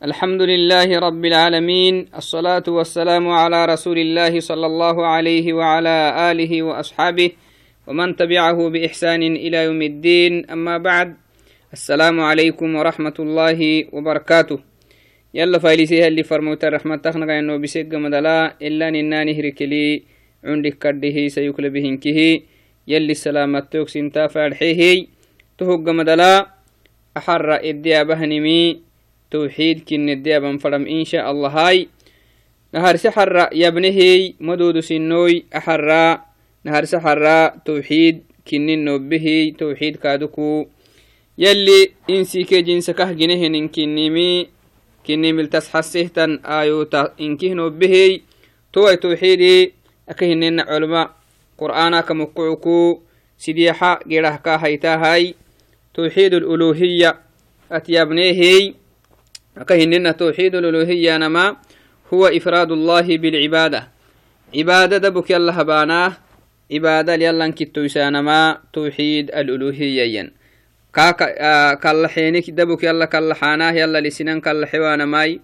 الحمد لله رب العالمين الصلاة والسلام على رسول الله صلى الله عليه وعلى آله وأصحابه ومن تبعه بإحسان إلى يوم الدين. أما بعد السلام عليكم ورحمة الله وبركاته. يلا فايلسيها اللي فرموت الرحمة تخنق إنه بسيق مدلا إلا نناني هركلي عندك كرده سيكل بهنكه يلي السلامة توكسين تافارحيه تهق مدلا أحر إدي أبهنمي توحيد كن الديابا فرم إن شاء الله هاي نهار سحر يبنهي مدود سنوي أحرى نهار سحر توحيد كن به توحيد كادوكو يلي إنسي كي جنسكه جنهن كنمي كني ملتس حسيهتن آيوتا إنكه به توي توحيدي أكهنن علماء قرآنا كمقعكو سديحا جراه كاهيتا هاي توحيد الألوهية أتيابنيهي أكهننا توحيد الألوهية نما هو إفراد الله بالعبادة. عبادة دبك يلا هباناه عبادة يلا كتو ما توحيد الألوهية ين. كاكا آه كالحينك دبك يلا كالحاناه يلا لسنان كالحوانا ماي.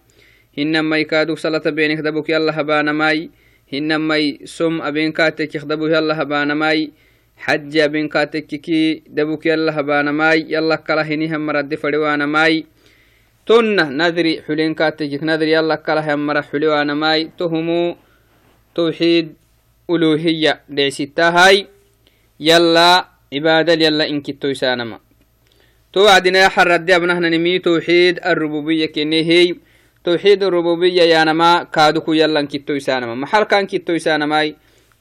هنما يكادو صلاة بينك دبك يلا هبانا ماي. هنما سم أبين كاتك يخدبو يلا هبانا ماي. حج أبين كاتك كي دبك يلا هبانا ماي. يلا كالحيني هم مرد فريوانا ماي. تنه نذري حلين كاتجك نذري يلا كلا هم حلي وأنا ماي تهمو توحيد ألوهية دعستا هاي يلا عبادة يلا إنك تويسانما توعدنا حرد أبنهنا نمي توحيد الربوبية كني هي توحيد الربوبية يا نما كادوكو يلا إنك تويسانما محل كان كتويسانما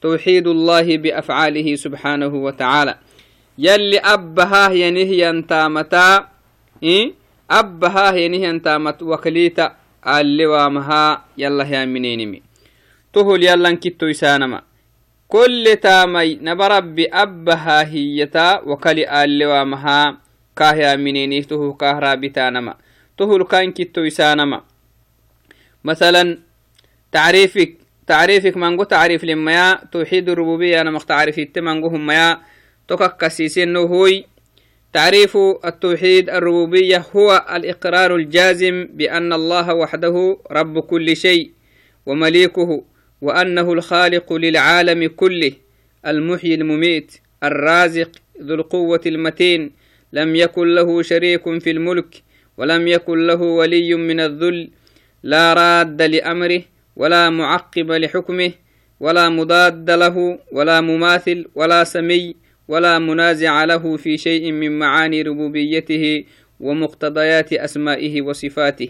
توحيد الله بأفعاله سبحانه وتعالى يلي أبها ينهي أنتامتا إيه abbahaa henihiantaamat wakliita allewaamahaa yallah yaamineenimi tohol yallan kittoysaanama kolle taamay naba rabbi abbahaa hiyyataa wakali allewaamahaa kaah yaamineeniif tohu kaah raabitaanama tohol kan kittoysaanama مثلا تعريفك تعريفك مانغو تعريف لما توحيد الربوبية أنا مختعرف التمانغو هم يا تكك كسيسين هوي تعريف التوحيد الربوبية هو الإقرار الجازم بأن الله وحده رب كل شيء ومليكه وأنه الخالق للعالم كله المحيي المميت الرازق ذو القوة المتين لم يكن له شريك في الملك ولم يكن له ولي من الذل لا راد لأمره ولا معقب لحكمه ولا مضاد له ولا مماثل ولا سمي ولا منازع له في شيء من معاني ربوبيته ومقتضيات أسمائه وصفاته.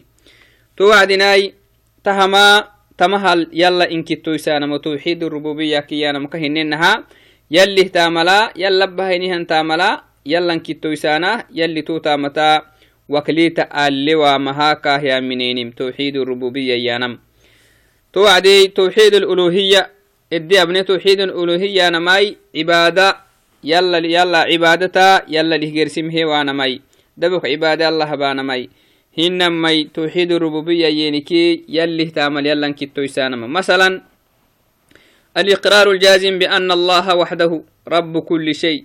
توعدناي تهما تمهل يلا إنك تويسانا توحيد الربوبية كيانا مكهنينها. يلي تاملا يلا بهينيهن تاملا يلا إنك تويسانا يلي تو تامتا. وكليتا اللي مهاكا يا منينم توحيد الربوبية يانم. توعدي توحيد الألوهية إدي أبني توحيد الألوهية نماي عبادة ماي. دبك عبادة الله بانا ماي. هن ماي توحيد الربوبية ينكي يلي تعمل يلا كتو يسانما مثلا الإقرار الجازم بأن الله وحده رب كل شيء.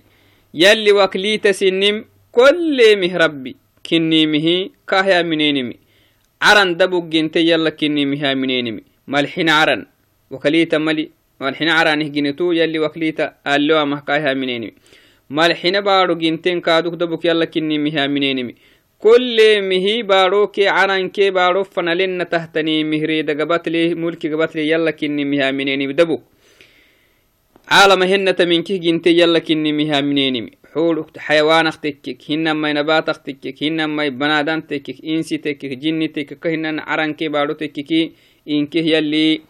يلي وكليت سنم كل مه ربي. كني مه كاهيا منينمي عرن دبك جنتي يلا كني مها منينمي ملحين عرن. وكليت ملي malxina caranih ginetu yalli waklita allowa mahkaihaminenimi malxina baaro ginten kaaduk dabuk yalla kinimihaminenimi كل مهي بارو كي عران كي بارو فنالين تهتني مهري دا قبطلي ملكي قبطلي يلا كني مها منيني بدبو عالم هن تمنكي جنتي يلا كني مها منيني حول حيوان اختكك هن ما نبات اختكك هن ما بنادان تكك انسي تكك جني تكك هن عران كي بارو تككي إنكي يلي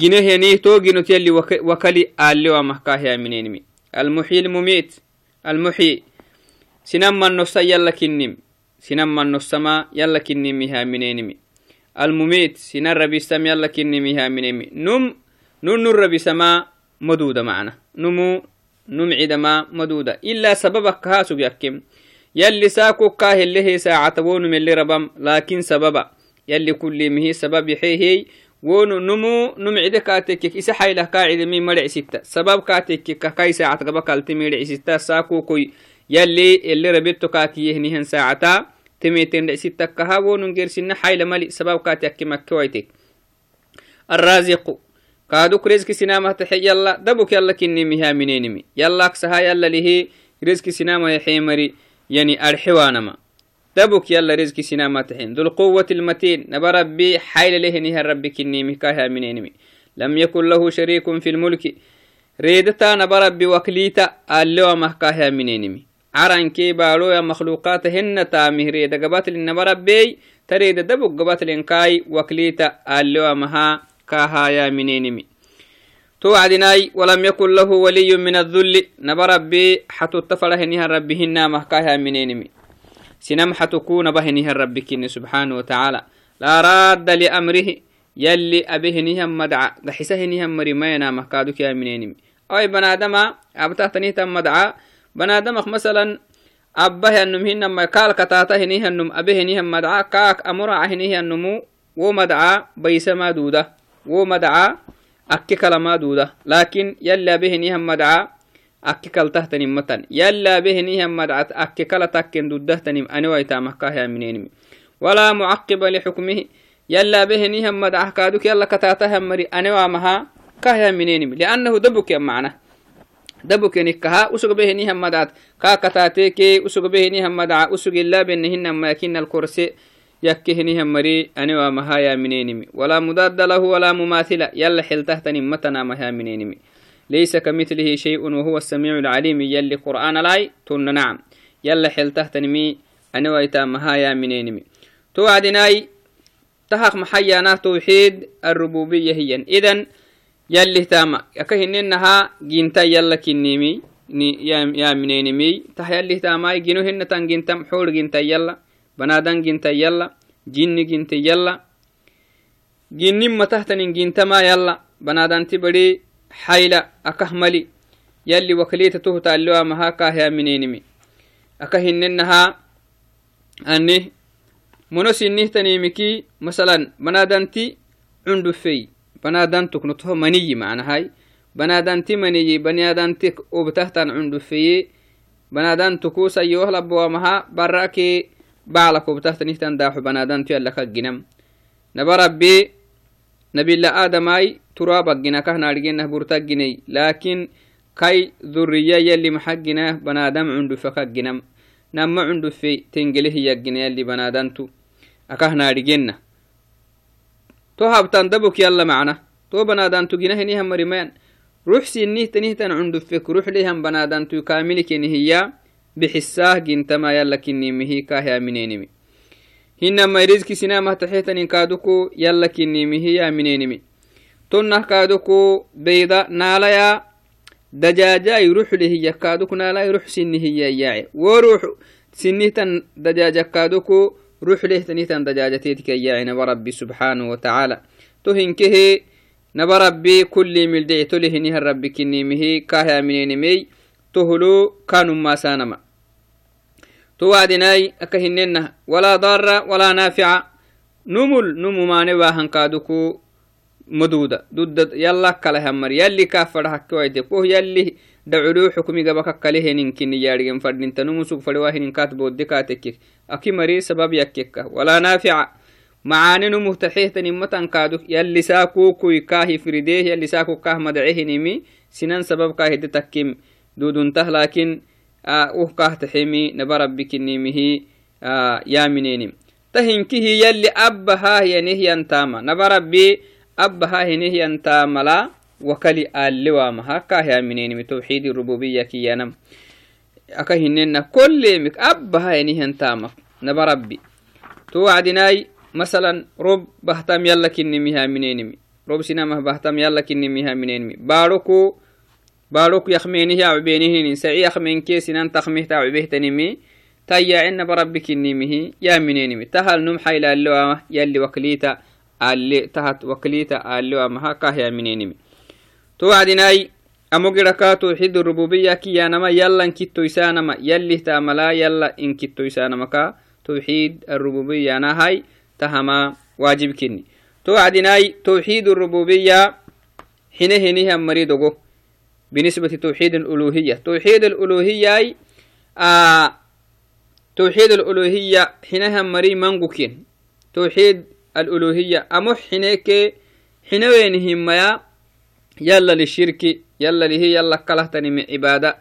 جنهني تو جنوت يلي وكلي آلي ومحكاه منينمي المحيي المميت. المحيي سنما النفس يلا كنم سنما النفس ما يلا كنمها منينمي المميت. سن الربي سم يلا كنمها منينمي نم نون الربي سما مدودة معنا. نمو نمعد ما مدودة. إلا سببك هاسو بيكم يلي ساكو كاه اللي هي ساعة من اللي ربم. لكن سببا. يلي كل مهي سبب هي. ونو نمو نمعد كاتك إسا حيلة قاعد مي مرع ستة سبب كاتك كاي ساعة قبا كالتي مرع ستة ساكو كوي يلي اللي ربيتو كاكي يهنيهن ساعتا تميتين لعسيتك هاون جرسنا حيل ملي سبب كاتيك مكويتك الرازق كادوك رزق سينما تحي يلا دبك يلا كني مها منينمي يلا أكسها يلا رزق سينما تحين ذو القوة المتين. نبربي حيل له نها ربي كني مكاها منينمي لم يكن له شريك في الملك. ريدتا نبربي وكليتا اللو مهكاها منينمي عران كي بالو يا مخلوقات هن تامه ريدا قبات لنبربي تريد دبك قبات لنكاي وكليتا اللو مها كاهايا منينمي توعدناي ولم يكن له ولي من الذل. نبى ربي حتو التفره نها ربهن مهكاها منينمي سنم حتكون بهنها ربك سبحانه وتعالى. لا راد لأمره يلي أبيه نهم مدعى دحسه نهم مريمينا مهكادك يا منينمي أي بنادم أبتهتني تم مدعى بنادم مثلا أبه النم هنما قال كتاته نهم أبيه نهم مدعى كاك أمرعه نهم ومدعى بيسما دوده. wo madca akke kalama duda lakin yala behenihan madca akke kaltahtanimatan yala behenihan madcat akke kala takken dudahtanim aniwaitamahkahaminenimi walaa mucaqiba lixukmihi yala behenihan madcah kaaduk yala kataatahan mari aniwamaha kahyaminenimi liannahu dabuke macna dabukenikkaha usug behenihan madcat kaa kataateke usug behenihan madca usug ila benehinama yakina alkorse أنا ومهايا منينمي ولا مضاد له ولا مماثل يلا حلتهتني متنا مها منينمي ليس كمثله شيء وهو السميع العليم. يلي قرآن لاي تن نعم. يلا حلتهتنمي أنا ويتا مهايا منينمي توعدناي تحق محيانا توحيد الربوبية هي. إذن يلي تاما يكهننها جنتا يلا كنيمي يا منينمي تح يلي تاما جنوهن تنجنتم حور جنتا يلا banadan ginta yalla jinni ginte yalla ginnin matahtanin gintama yalla banadanti bari hayla akah mali yalli wakalita tuhta alloa maha kahya minenimi aka hinnenaha ani mono sinnihtanimiki masalan banadanti cundufey banadantuk notoho maniyi macnahay banadanti maniyi banadanti ubtahtan cundufeye banadantukusayohlabowamaha barake bacla kobtahtanihtan daaxu banadantu yallaka ginam naba rabbi nabila adamai turabagina kahnaadhigenah burtagginey lakin kai dhuriya yalli maxagginah banadam cundufaka ginam nama cundufe tengelehiyagina yalli banadantu akahnaadhigenna to habtan dabuk yalla macna to banadantu ginahinihan marimayan ruux sinihtanihtan cundufek ruxlehan banadantu kaamilikenihiya bixisah gintama yala kinimihi kahyaminenimi hinama rizki sinamah taxetanin kaaduku yala kinimihi yaminenimi tonnah kaaduku beyda naalaya dajaajai ruxlehiya kaaduku naalai rux sinihiyayaace wo rux sinihtan dajaaja kaaduku ruxlehtanihtan dajaajateetikayaace naba rabbi subxaanahu watacaala to hinkehe naba rabbi kulli mildhici tolehinihan rabbi kinimihi kahyaminenimey tohlo kanumaasanama توعدناي أكهننا ولا ضار ولا نافع. نمل نمو ما نباهن كادوكو مدودة. ضد يلا كله همر. يلي كافر حكويت كوه يلي دعلو حكمي قبك كله ننكن يارجن فردين. تنمو سوق فلواه ننكات بودكاتك أكي مري سبب يكك ولا نافع. معاني نمو تحيه نمتن كادوك. يلي ساكو كوي كاهي فرديه. يلي ساكو كاه مدعيه نمي. سنان سبب كاهي دتكيم. دودنته لكن uhkah taxemi naba rabbi kinimihi yamineni tahinkihi yalli abbahahiyanehyantaama naba rabbi abbahahinehyantaamala wakali alewamaha kah yaminenimi tawxidi rububiya kiyanam aka hinena kollemik abbahayanehyantaama naba rabbi to wacdinai masalan rob bahtam yalla kinimihaminenimi rob sinamah bahtam yalla kinimihaminenimi baaroko بارك يخمينه يا عبينه سعي يخمين كيس نان تخميه تا عبيه تنمي تايا عنا بربك النمه يا منينمي تهل نم حيلا اللوامة يلي وكليتا اللي تهت وكليتا اللوامة هكا يا منينمي توعدناي. أموغركا توحيد الربوبية كي يانما يلا انكتو يسانما. يلي تاملا يلا انكتو يسانما كا. توحيد الربوبية نهاي. تهما واجب كني. توعدناي. توحيد الربوبية. حينه هنيه مريدوغو بالنسبة توحيد الألوهية. توحيد الألوهية آه توحيد الألوهية حينها مري منقوكين توحيد الألوهية أمو حينيك حينوينهم ما يلا للشرك يلا لهي يلا كلهتني من عبادة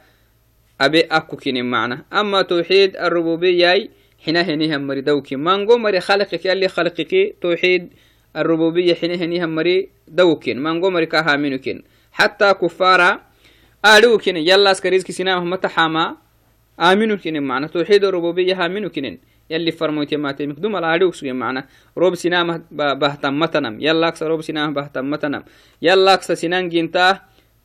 أبي أكوكين معنى أما توحيد الربوبية حينها مري دوكي. منقو مري خلقك يلي خلقك توحيد الربوبية حينها مري دوكين. منقو مري كاها منوكين. حتى كفارا آلوكين يلا اسكريزك سنام متحاما آمنوا كنن معنى توحيد الربوبية آمنوا كنن يلي فرموتي ما تيمك دوم العدوك سوين معنى روب سنام بهتم متنم يلا أكس روب سنام بهتم متنم يلا أكس سنان جنتا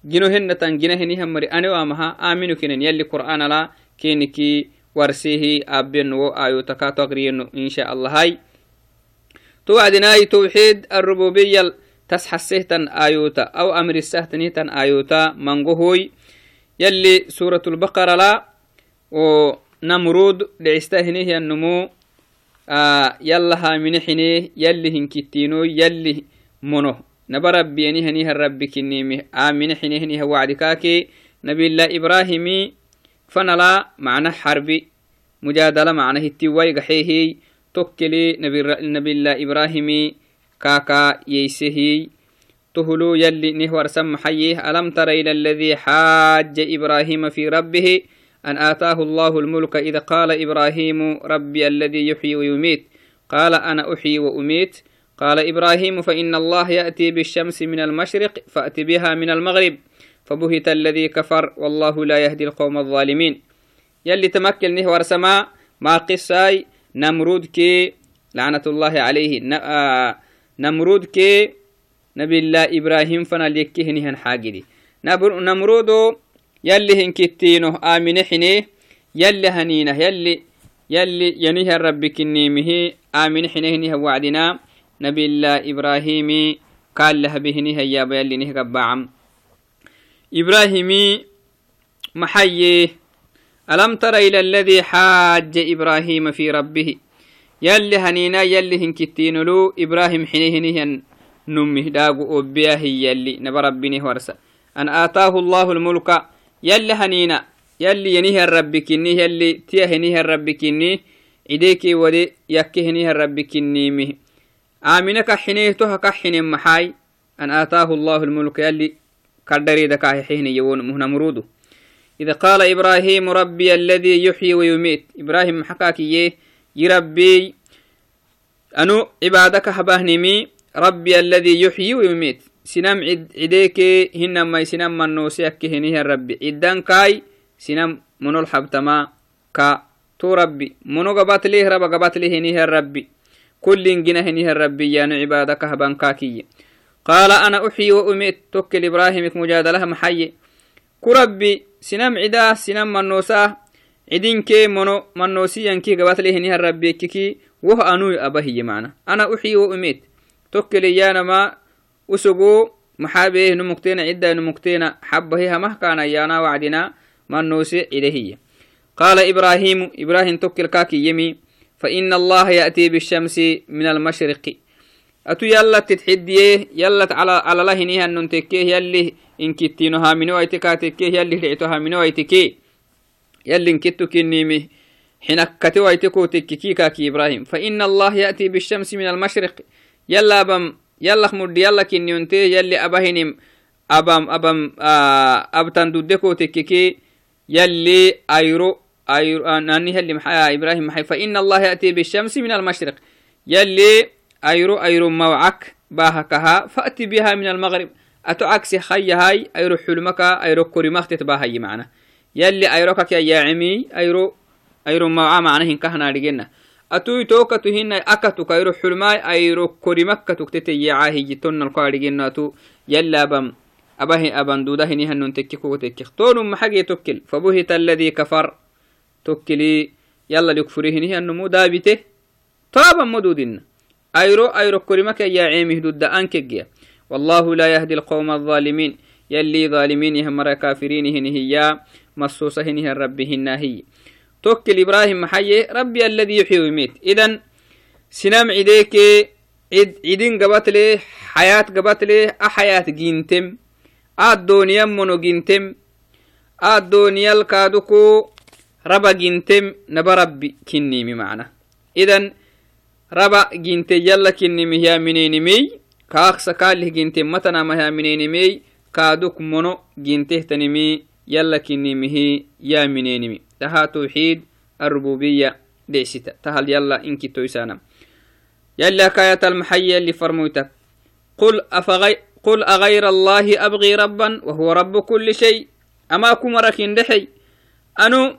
جنو هنة جنه هنيهم مري أنا وامها آمنوا كنن يلي قرآن لا كينكي ورسيه أبن و آيو تكا تغرين إن شاء الله هاي توعدناي توحيد الربوبية تسحسهتن آيوتا أو أمر السهتنيتن آيوتا منغهوي يلي سورة البقرة لا ونمرود لعستهنه النمو آه يلا هامنحنه يلي هنكتينو يلي منو. نبرب ينهنيها الرب كنيمه آمن حنهنيها وعدكاكي نبي الله إبراهيمي فنلا معنى حربي. مجادلة معنى هتواي قحيهي توكلي نبي, نبي الله إبراهيمي. كاكا ييسهي. تهلو يلي نهور سم حيه ألم تر إلى الذي حاج إبراهيم في ربه؟ أن آتاه الله الملك إذا قال إبراهيم ربي الذي يحيي ويميت. قال أنا أحيي وأميت. قال إبراهيم فإن الله يأتي بالشمس من المشرق فأت بها من المغرب. فبهت الذي كفر والله لا يهدي القوم الظالمين. يلي تمكن نهور سما. ما قصاي؟ نمرود كي. لعنة الله عليه. نمرود كي نبي الله إبراهيم فنا ليكيه هن حاجدي نمرودو يلي هن كتينه آمن حنيه يلي هنينه يلي يلي ينيه الرب كنيمه آمن حنيه نيه وعدنا. نبي الله إبراهيم قال له بهنيه يا يلي نيه قبعم إبراهيمي محيي ألم تر إلى الذي حاج إبراهيم في ربه؟ يلي هنينا يلي هن كتينلو إبراهيم حنيه نيه نمه داغو أبيه يلي نبربني ورسا أن آتاه الله الملك يلي هنينا يلي ينيه الرب كني يلي تيه هنيه الرب كني إديكي ودي يكي هنيه الرب كني مه آمنك حنيه تهك حنين محاي أن آتاه الله الملك يلي كردري دكاه حين يوون مهنمرودو إذا قال إبراهيم ربي الذي يحيي ويميت إبراهيم حكاكي يربي أنو عبادك هبهنمي ربي الذي يحيي ويميت. عد عديك هنما سنم من نوسيك هنيه الربي عدان كاي سنم منو الحبتما كا تو ربي. منو قبات ليه رب؟ قبات ليه هنيه الربي كل جنه هنيه الربي يعني عبادك هبان كاكي. قال أنا أحيي وأميت. توكل إبراهيم مجادلة محيي. كربي سنم عدا سنم من نوساه كي قبات ليه هنيه الربي كي وه أنو أبهي معنا أنا أحيي وأميت tokkeliyanama usugu maxaabeeh numugtena cidda numugtena xabahiha mahkana yana wacdina manose cidehiya قال إبراهيم إبراهيم توكل كاكي يمي فإن الله يأتي بالشمس من المشرق أتو يلا تتحديه يلا على على الله نيها أن تكيه يلي إن كتينها من ويتكا تكيه يلي لعتها من ويتكي يلي كتو كنيمي. حين كتو ويتكو تككي كاكي إبراهيم. فإن الله يأتي بالشمس من المشرق. يلا أبم يلا خمد يلا كنيونتي يلي أبهنم. أبم أبم أبتن دودكو تككي يلي أيرو أيرو أني هلي محا إبراهيم محي. فإن الله يأتي بالشمس من المشرق. يلي أيرو أيرو موعك باهكها. فأتي بها من المغرب. أتو عكسي خي هاي أيرو حلمك أيرو كريمك تتباهي معنا. يلي أيروكك يا عمي أيرو أيرو موعا معنا هنكهنا لجنة. أتوي توكتو هنا أكتو كأيرو حلماي أيرو كوريمكتو كتتي عاهي جتون القارجين أتو يلا بم أبه أبن دوده هني هنون تككو تكك تون محقي تكل فبهت الذي كفر. تكلي يلا لكفره هني هنمو دابته. طابا مدودين أيرو أيرو كوريمك يا عيمه ضد أنكجيا والله يلي ظالمين هم كافرين هني هي مصوصة هني الرب هي. توكل إبراهيم محيي ربي الذي يحيي ويميت. إذن سنام عديك عد عدين قبط له حياة قبط له أحياة جينتم الدنيا منو جينتم الدنيا الكادوكو raba gintem naba rabbi kinnimi macna idan raba ginte yalla kinnimi hiyaminenimey kaaksa kaalih ginte matanama hiyaminenimey kaaduk mono gintehtanimi yalla kinnimihi yaminenimi taha tawxiid ديستا تهل يلا إنك تويسانا يلا كاية المحية اللي فرموتك قل أفغي قل أغير الله أبغي ربا وهو رب كل شيء أما كمرا كندحي أنو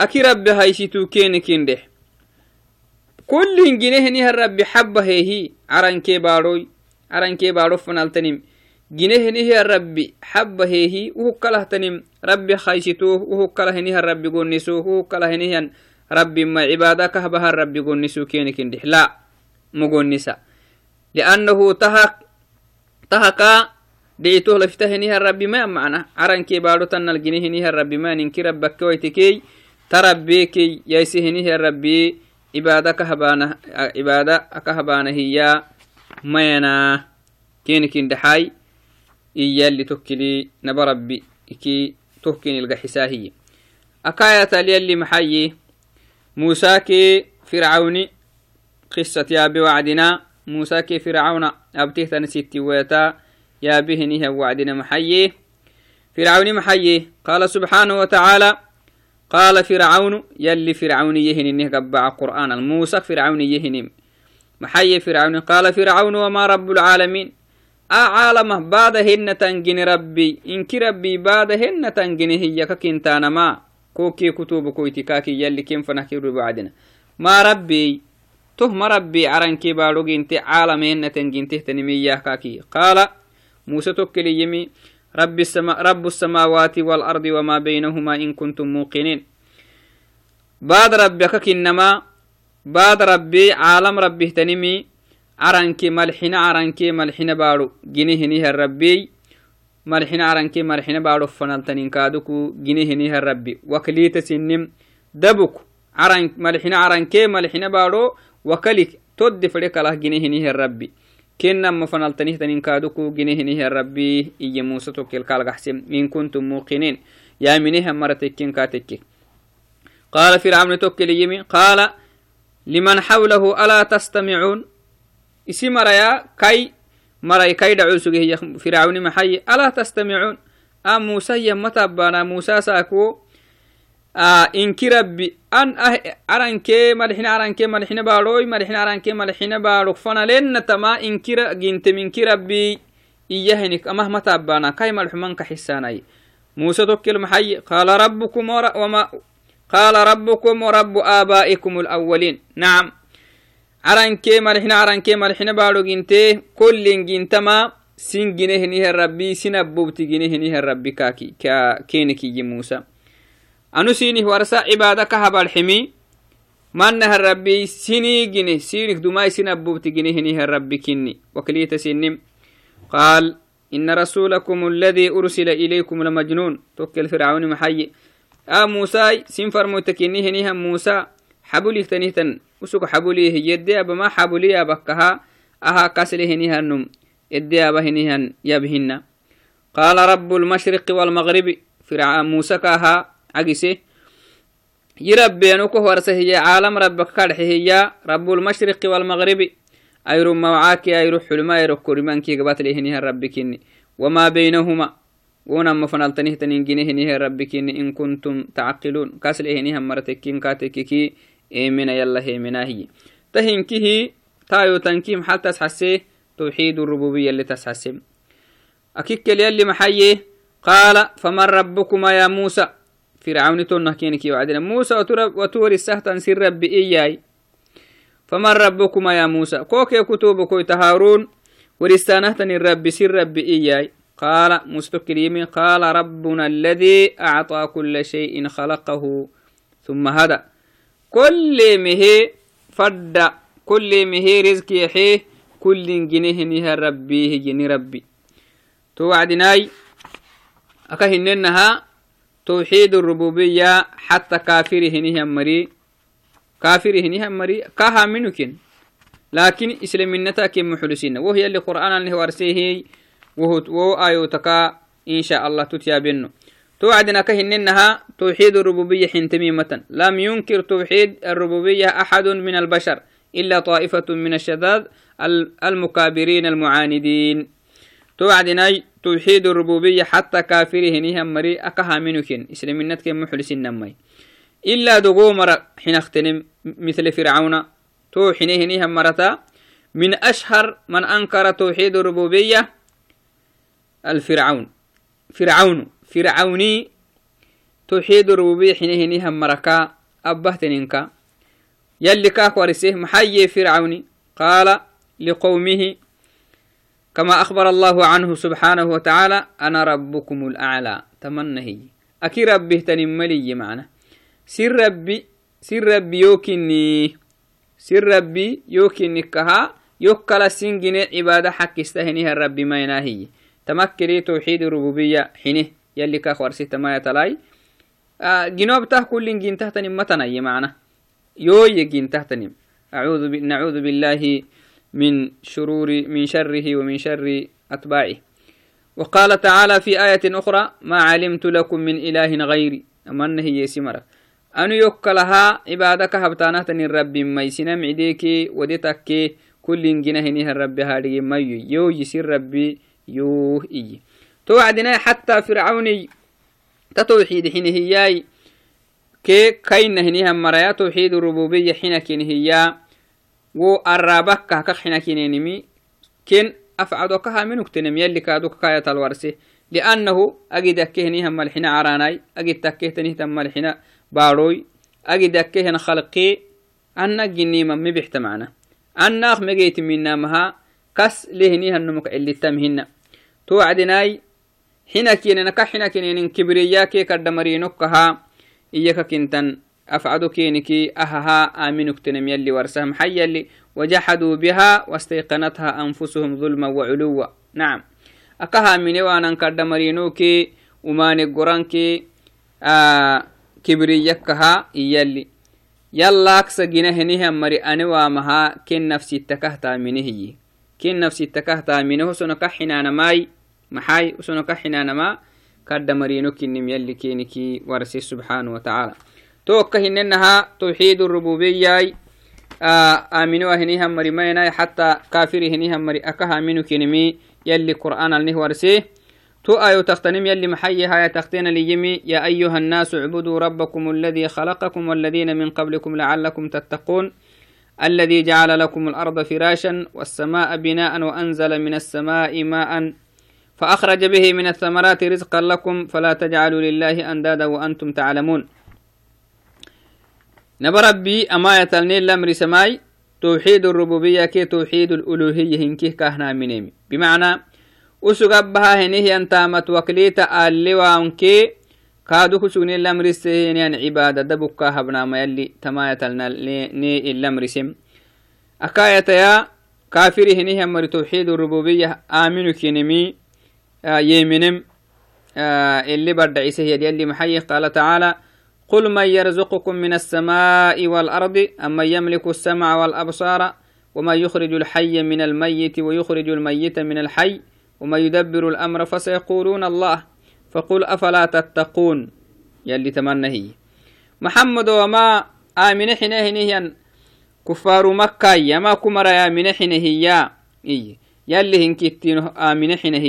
أكي رب هايسيتو كين كندح كل جنيه الرب حبه هي عرن كي باروي عرن كي بارو فنالتنم خايسيتو وهو كله نيه الرب قنسو وهو كله نيه رب ما عبادك هبها الرب قنسو كين كندح لا مقنسا لأنه تهك tahaka deitoh laftahiniha rabbi ma macna carankee baadho tannal ginehiniha rabbi ma ninki rabbake waitekey ta rabbekey yaisehiniha rabbi cibaada kahabana cibaada akahabana hiya mayana kenikin dhaxay iyalli tokkili naba rabbi iki tokkinilga xisaahiye akayatal yalli maxaye musa ke fircauni qisat yaabe wacdina موسى كي فرعون أبته تنسيتي ويتا. يا بهنها وعدنا محيي فرعون محيي قال سبحانه وتعالى. قال فرعون. يلي فرعون يهن إنه قبع قرآن الموسى. فرعون يهن محيي فرعون. قال فرعون وما رب العالمين. ربي. بعد هن تنجن هي كنتانا ما كوكي كتب كويتي كاكي يلي كم فنحكي بعدنا. ما ربي؟ تهم ربي عرنكي باروجينتي عالمين تنجينته تنمية كاكي. قال موسى توكلي يمي رب السماوات والأرض وما بينهما إن كنتم موقنين. بعد ربك كنما بعد ربي عالم ربي تنمي. عرنكي ملحنا عرنكي ملحنا بارو جنيه نيه الربي ملحنا عرنكي ملحنا بارو فنالتنين كادوكو جنيه نيه الربي وكليت سنم دبك عرن ملحنا عرنكي ملحنا بارو وكلك تود فريق الله جنيه الربي كنا مفنالتنيه تنين كادوكو جنيه الربي إيا موسى توكل قال قحسم إن كنتم موقنين يا منيها مرتكين كاتك قال فرعون توكل يمي قال لمن حوله ألا تستمعون مريا كي مري كي دعو سجيه فرعون محي ألا تستمعون أم موسى يمتبانا موسى ساكو inki rabbi an arankee malxina arankee malxina baadhoy malxina arankee malxina baadhok fanalennatama inkira gintem inki rabbi iyahinik amah mataabana kai malxumanka xisaanay muuse tokkil maxay qaala rabbukum qaala rabbukum warabu aabaa'ikum alawwaliin nacam arankee malxina arankee malxina baadho ginte kollin gintama sin ginehinihe rabbi sin abbobti ginehinihe rabbi kaaki keenikiyyi muusa anu sinih warsa cibaada ka habalximi manah rabbi sinii gine sinik dumai sin abubti gine hiniha rabbi kinni waklita sinim qaal ina rasulakum aladi ursila ilaykum lamajnuun tokkel fircauni maxaye a musai sin farmoyta kinni hiniha musa xabulihtanihtan usug xabulih yedde abama xabuliya bakkaha aha kasle hinihanum edde aba hinihan yabhinna qaala rabu lmashriqi walmagribi musa kaha يربينك ورسه عالم ربك كرح هي رب المشرق والمغرب أيرو موعاك أيرو حلما أيرو كرمان كي قبات لهنها ربكني وما بينهما ونما فنالتنه تنينجنه نيه ربكني إن كنتم إيمنا يلا هيمنا هي. تهنكه تايو تنكيم حتى تحسيه توحيد الربوبية اللي تسحسم أكيك يلي محيه قال فمن ربكما يا موسى؟ فرعون تونه كينك وعدنا. موسى وتور السهتن سر ربي إياي. فمن ربكما يا موسى؟ كوكي كتب كوي تهارون ورستانهتن الرب سر ربي إياي. قال مستقريم قال ربنا الذي أعطى كل شيء خلقه ثم هدى. كل مهي فد كل مهي رزق يحيه كل جنيه نها ربي جني ربي. توعدناي أكهننها توحيد الربوبية حتى كافر هنيه مري. كافر هنيه مري كها منكن لكن إسلام النتا كم محلسين وهي اللي قرآن اللي هو أرسيه وهو آيوتك إن شاء الله تتيابنه توعدنا كهننها توحيد الربوبية حنتميمة. لم ينكر توحيد الربوبية أحد من البشر إلا طائفة من الشذاذ المكابرين المعاندين. توعدنا توحيد الربوبية حتى كافره نهم مري أكها منكن إسلامينات كم محلسين نمي. إلا دقو مرة حين مثل فرعون. تو حينه نهم مرتا من أشهر من أنكر توحيد الربوبية الفرعون. فرعون. فرعوني توحيد الربوبية حينه نهم مركا أبهتنينكا يلي كاك ورسيه محيي فرعوني قال لقومه كما أخبر الله عنه سبحانه وتعالى أنا ربكم الأعلى تمنهي أكي ربه تنملي معنا سر ربي سر ربي يوكني سر ربي يوكني كها يوكلا سنجن عبادة حق استهنيها الرب ما يناهي تمكري توحيد الربوبية حينه يلي كاخوار ستة ما يتلاي آه جنوب ته كل جن تحتنم متنا معنا. يو يجين تحتنم أعوذ ب... نعوذ بالله من شرور من شره ومن شر أتباعه. وقال تعالى في آية أخرى ما علمت لكم من إله غيري. أمن هي سمرة. أن يكلها عبادك هبتانة الرب ما يسنم عديك ودتك كل جنه الرب هذه ما يو يسير ربي يوه إي. توعدنا حتى فرعون تتوحيد حين هي كي كين هنيها مرايا توحيد الربوبية حين كين هيا. وقربك كهك حين كين نمي. كين أفعدوكها من اكتنم؟ يلي كادوك كاية الورسي. لأنه أجد كهنيها ملحنا عراناي. أجد تكهتنيه ملحنا باروي. أجد كهن خلقي. أنا جنيما ما بيحت معنا. أنا مجيت منا مها كس لهنيها النمك اللي تمهنا توعدناي to wacdinai xinakinena ka xinakinenin kibriyake kadhamarinokkaha iyaka kintan أفعدو كينكي أهها آمنك تنم يلي ورسهم حي يلي وجحدوا بها واستيقنتها أنفسهم ظلما وعلوا نعم أكها من وأنا كرد مرينوكي وماني قرانكي آه كبريكها يلي يلا أكسا جنه مري أنا مها كن نفسي تكهتا منه كن نفسي تكهتا منه سنكحنا نماي وسنكحنا نما كرد مرينوكي نم يلي كينكي ورسي سبحانه وتعالى. توكا هننها توحيد الربوبية. آمنوا هنيها مري مينا حتى كافر هنيها مري أكها منو كنمي يلي قرآن النهورسيه تو آيو تختنم يلي محيها يا تختين ليمي يا أيها الناس اعبدوا ربكم الذي خلقكم والذين من قبلكم لعلكم تتقون. الذي جعل لكم الأرض فراشا والسماء بناء وأنزل من السماء ماء. فأخرج به من الثمرات رزقا لكم فلا تجعلوا لله أندادا وأنتم تعلمون. نبربي أما يتلني الأمر سماي توحيد الربوبية كي توحيد الألوهية هنكيه كهنا منيمي. بمعنى أسقبها هنيه أنتامت وكليتا اللوانكي كادو كسوني الأمر سيهن يعني عبادة دبكا هبنا ما يلي تما يتلنا ني الأمر سم. أكاية يا كافر هنيه أمر توحيد الربوبية آمنو كنمي آه يمنم آه اللي برد عيسى يلي محيي قال تعالى قل من يرزقكم من السماء والأرض أم من يملك السمع والأبصار وما يخرج الحي من الميت ويخرج الميت من الحي وما يدبر الأمر فسيقولون الله. فقل أفلا تتقون؟ يلي تمنى هي. محمد وما آمن هي كفار مكة يا ما كمر يا من حنه هي. يلي هنكتين آمن حنه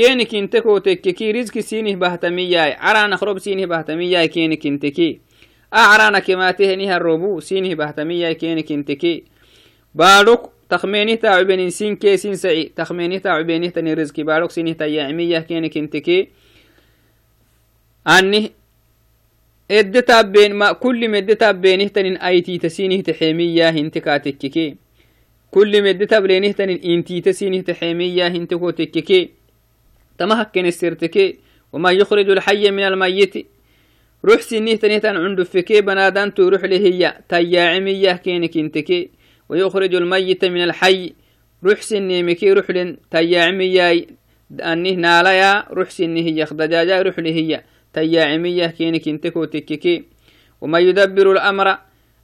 هي كينك انتكو تككي رزق سينه بهتمياي. عرانا خرب سينه بهتمياي كينك انتكي أعرانا كما تهنيها الربو سينه بهتمياي كينك انتكي بارك تخمينه تاع بين سين كي سين سعي. تخمينه تاع بين تني رزقي. بارك سينه تيعمية كينك انتكي أني ادتا بين ما كل مدتا بينه تنين آيتي تسينه تحيمية هنتكاتككي كل مدتا بينه تنين إنتي تسينه تحيمية هنتكو تككي. تمهكن السرتكي وما يخرج الحي من الميت. روح سنيه تنيتان عنده فكي بنادان تروح لهي تياعمية كينك انتكي ويخرج الميت من الحي. روح سني مكي روح لن تياعمية أنه ناليا روح سنه يخدجاجا روح لهي تياعمية كينك انتكو تككي. وما يدبر الأمر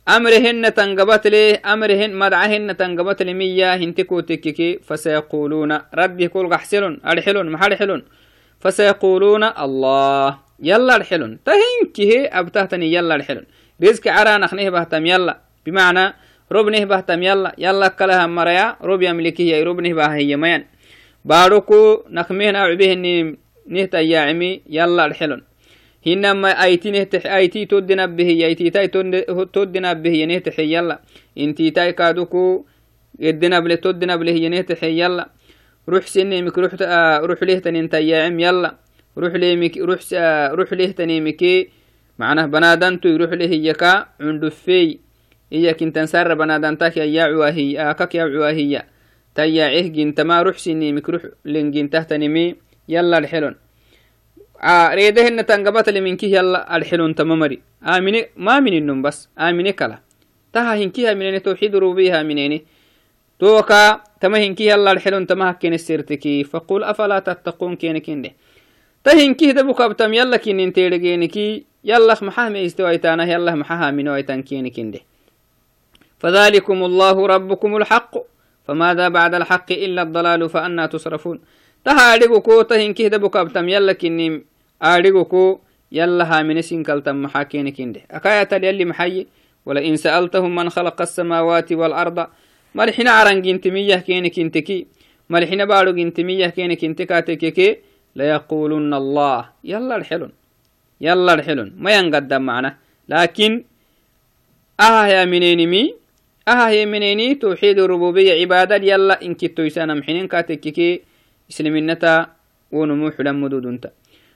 أمرهن تنقبت لي أمرهن مدعهن تنقبت لي مية هنتكو تككي فسيقولون ربي كل غحسلون أرحلون محرحلون فسيقولون الله يلا الحلون تهنكه أبتهتني يلا الحلون رزق عرا نخنه بهتم يلا. بمعنى ربنه بهتم يلا. يلا كلها مريا رب يملكه يا ربنه بها ميان. باروكو نخمين أعبه نهتا يعمي يلا الحلون hinama aiti todina behiya ititai todina behiya nehtaxe yalla intitai kaduku edinable todinable hiya nehtaxe yalla ruux sinemik ruux lehtanintayaacem yalla ruux lehtanimike macnah banadantui ruux lehiyaka cundhufey iyakintan sara banadantak kakak yacuahiya tayaaceh gintama ruux sinimik ruux lengintahtanimi yalla lxelon reedehena tangabatale minkih yalla alxilunta mamari amine maamininum bas. Amine kala. Taha hinkih aminene tawxid rubiha aminene. توكا تما هنكي يلا الحلون تما هكين السيرتكي فقول أفلا تتقون كينك إنده تهنكي دبوك أبتم يلا كين انتيرجينكي يلا محاه ميستويتانا يلا محاها من ويتان كينك إنده فذلكم الله ربكم الحق فماذا بعد الحق إلا الضلال فأنا تصرفون تهارجوكو تهنكي دبوك أبتم يلا كيني آرجوكو يلا هامن سنكالتم محاكين كنده أكاية يلي محي ولئن سألتهم من خلق السماوات والأرض ملحنا عرنجنتمية كينك انتكي ملحنا بارو جنتمية كينك انتكاتككي ليقولن الله. يلا الحلون. يلا الحلون. ما ينقدم معنا. لكن أها يا منينمي أها يا منيني توحيد الربوبية عبادة يلا إن كتو يسانا محنين كاتككي إسلامنتا ونموح لمدودنتا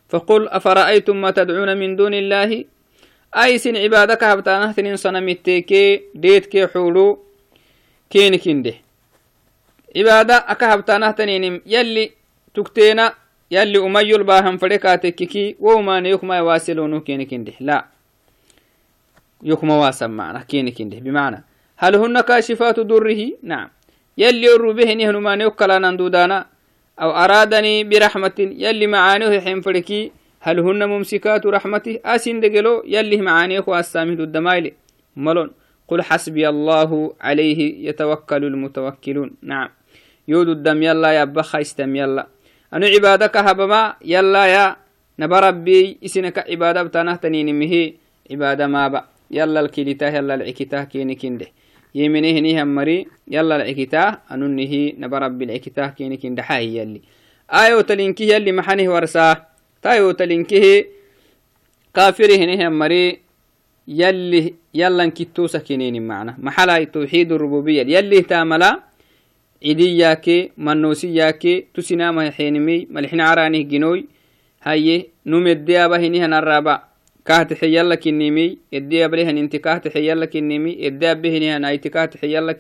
فقل أفرأيتم ما تدعون من دون الله؟ أي سن عبادك هبتانه تنين صنمتكي ديتكي حولو كينك كنده عبادة أكا هبتانه تنين يلي تكتينا يلي أمي الباهم فريكاتككي وما يكما يواسلونه كينك كنده لا. يكما واسم معنا كينك كنده بمعنى هل هن كاشفات دره نعم. يلي الربه نهن ما نيوكلا نندودانا أو أرادني برحمة يلي معانيه حين فركي هل هن ممسكات رحمته أسين دقلو يلي معانيه وأسامه الدمايل ملون. قل حسبي الله عليه يتوكل المتوكلون. نعم. يود الدم يلا يا بخا استم يلا. أنا عبادك هبما؟ يلا يا نبربي. إسنك عبادة بتانه تنين مهي. عبادة ما با. يلا الكليته يلا العكته كيني كنده yeminehini hammari yalla lcikitah anunihi naba rabbi lcikitah kinikin dhaxahi yalli. Ayotalinkihi yalli maxanih warsaa tayotalinkihi kafirihini hammari yalli yallan kittusa kinini macna maxalai tawxid rububiya yallih tamala cidiyaake mannosiyaake tusinama xenimi malixina aranih ginoy haye numeddeaba hinihanaraba هاي نمد ديابه نيه نرابا كهت حيال